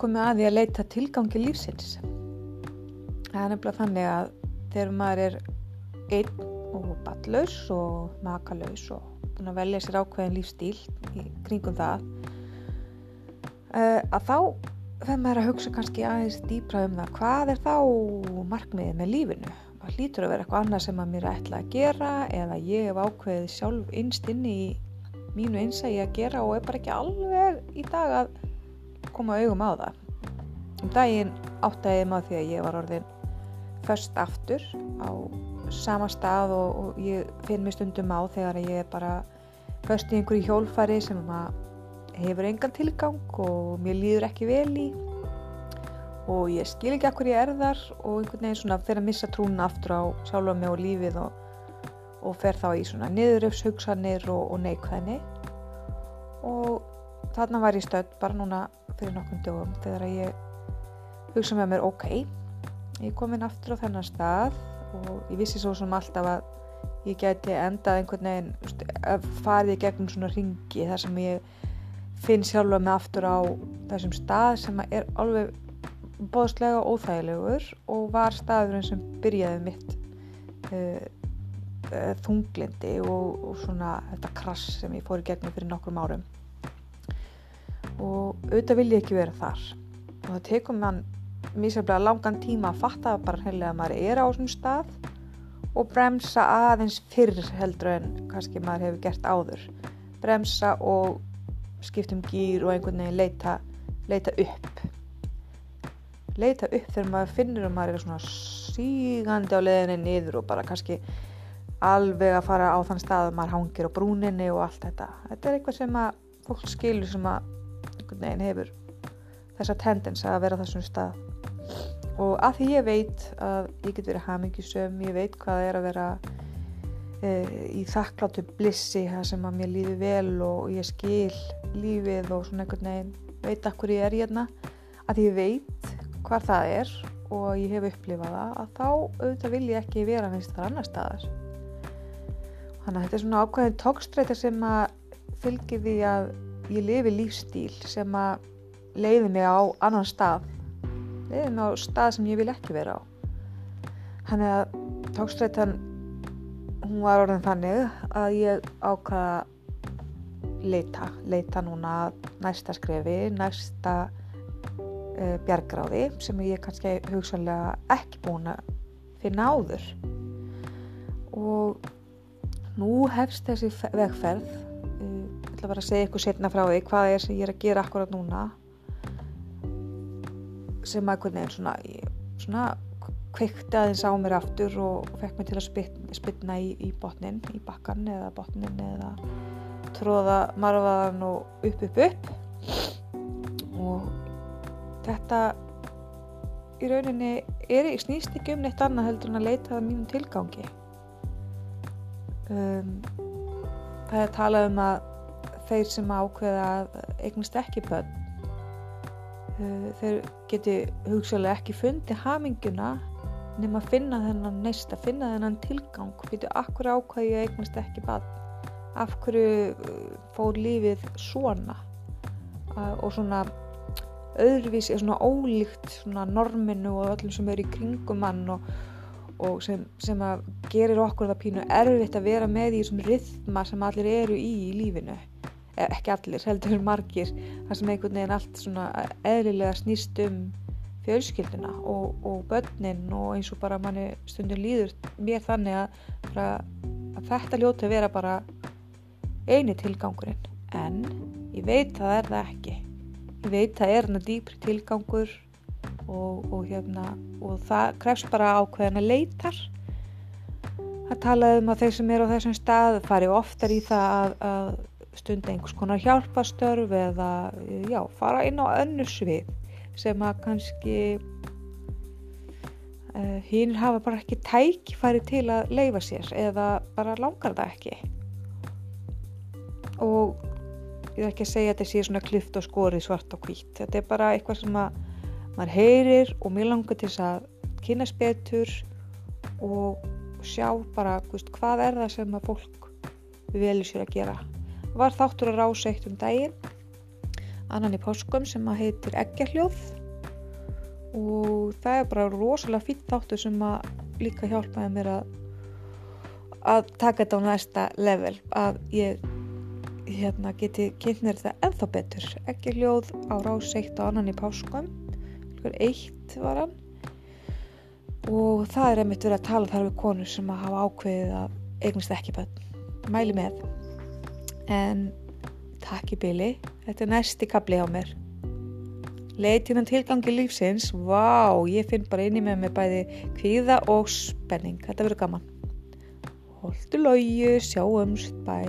komið að því að leita tilgangi lífsins. Það er nefnilega þannig að þegar maður er einn og ballaus og makalaus og búin að velja sér ákveðin lífstíl í kringum það uh, að þá þegar maður er að hugsa kannski aðeins dýbra um það hvað er þá markmiðið með lífinu það hlýtur að vera eitthvað annað sem að mér ætla að gera eða ég hef ákveðið sjálf innst inn í mínu einsægi að gera og er bara ekki alveg í dag að koma augum á það. Um daginn áttæði maður því að ég var orðin först aftur á sama stað og, og ég finn mér stundum á þegar ég er bara först í einhverju hjólfari sem hefur engan tilgang og mér líður ekki vel í. Og ég skil ekki akkur ég er þar og einhvern veginn svona fyrir að missa trúna aftur á sjálfa mig og lífið og, og fer þá í svona niðuröfshugsanir og, og neikvæðni. Og þarna var ég stödd bara núna fyrir nokkrum dögum þegar ég hugsa með mér ok, ég er komin aftur á þennan stað og ég vissi svo sem alltaf að ég geti endað einhvern veginn farið í gegnum svona ringi þar sem ég finn sjálfa mig aftur á þessum stað sem er alveg bóðslega óþægilegur og var staðurinn sem byrjaði mitt uh, uh, þunglindi og, og svona þetta krass sem ég fór í gegnum fyrir nokkrum árum og auðvitað vil ég ekki vera þar. Og það tekum mann mísaflega langan tíma að fatta bara heilega að maður er á svona stað og bremsa aðeins fyrr heldur en kannski maður hefur gert áður. Bremsa og skiptum gýr og einhvern veginn leita, leita upp. Leita upp þegar maður finnur að maður er svona sígandi á leðinni niður og bara kannski alveg að fara á þann stað að maður hangir á brúninni og allt þetta. Þetta er eitthvað sem að fólk skilur sem að einhvern veginn hefur þessa tendens að vera þessum stað. Og að því ég veit að ég get verið hamingisum, ég veit hvað er að vera e, í þakkláttu blissi það sem að mér lífi vel og ég skil lífið og svona einhvern veginn veit að hverju ég er hérna. Að ég veit hvað það er og ég hef upplifað það að þá auðvitað vil ég ekki vera minnst þar annar staðar. Þannig að þetta er svona ákveðin tókstræta sem að fylgir því að ég lifi lífstíl sem að leiði mig á annan stað. Við erum á stað sem ég vil ekki vera á. Hann er að tókstrættan hún var orðin þannig að ég ákvaða leita, leita núna næsta skrefi, næsta uh, bjargráði sem ég kannski hugsanlega ekki búin að finna áður. Og nú hefst þessi vegferð ætla bara að segja ykkur setna frá því hvað er sem ég er að gera akkurat núna. Sem að einhvern veginn svona, svona kveikti aðeins á mér aftur og fekk mér til að spytna, spytna í, í botnin, í bakkan eða botnin eða tróða marfaðan og upp upp upp. Og þetta í rauninni er, snýst ekki um neitt annað heldur en að leita það mínum tilgangi. Um, það er talað um að þeir sem ákveða að eignast ekki börn Eh, þeir geti hugsalega ekki fundið haminguna nema að finna þennan neista, finna þennan tilgang. Fyrir akkur ákvæði ég eignast ekki bann af hverju eh, fór lífið svona? Og svona öðruvísi, svona ólíkt svona norminu og öllum sem eru í kringum mann og, og sem, sem að gerir okkur það pínu erfitt að vera með í þessum rithma sem allir eru í í lífinu ekki allir, heldur margir þar sem einhvern veginn allt svona eðlilega snýst um fjölskylduna og, og börnin og eins og bara manni stundum líður mér þannig að, að þetta ljóti vera bara eini tilgangurinn. En ég veit að það er það ekki. Ég veit að það er hana dýpri tilgangur og, og hérna og það krefst bara ákveðin að leitar. Að tala um að þeir sem eru á þessum stað fari oftar í það að, að stunda einhvers konar hjálpastörf eða já, fara inn á önnu svið sem að kannski uh, hinn hafa bara ekki tækifæri til að leifa sér eða bara langar það ekki. Og ég er ekki að segja að þetta sé svona klift og skori svart og hvít þetta er bara eitthvað sem að maður heyrir og mér langar til þess að kynast betur og sjá bara veist, hvað er það sem að fólk velur sér að gera var þáttur að rása eitt um daginn. Annan í páskum sem að heitir Eggjarhljóð og það er bara rosalega fýtt þáttu sem að líka hjálpaði mér að að taka þetta á næsta level að ég hérna, geti kynnt mér þetta ennþá betur. Eggjarhljóð á rás 1 og annan í páskum. Eitt var hann. Og það er einmitt verið að tala þar við konur sem að hafa ákveðið að eignast ekki bönn mæli með en takk í byli þetta er næsti kabli á mér. Leiðtíðan tilgangi lífsins. Vá, ég finn bara inni með mig bæði kvíða og spenning. Þetta verður gaman. Holtu lóju, sjáumst, bæ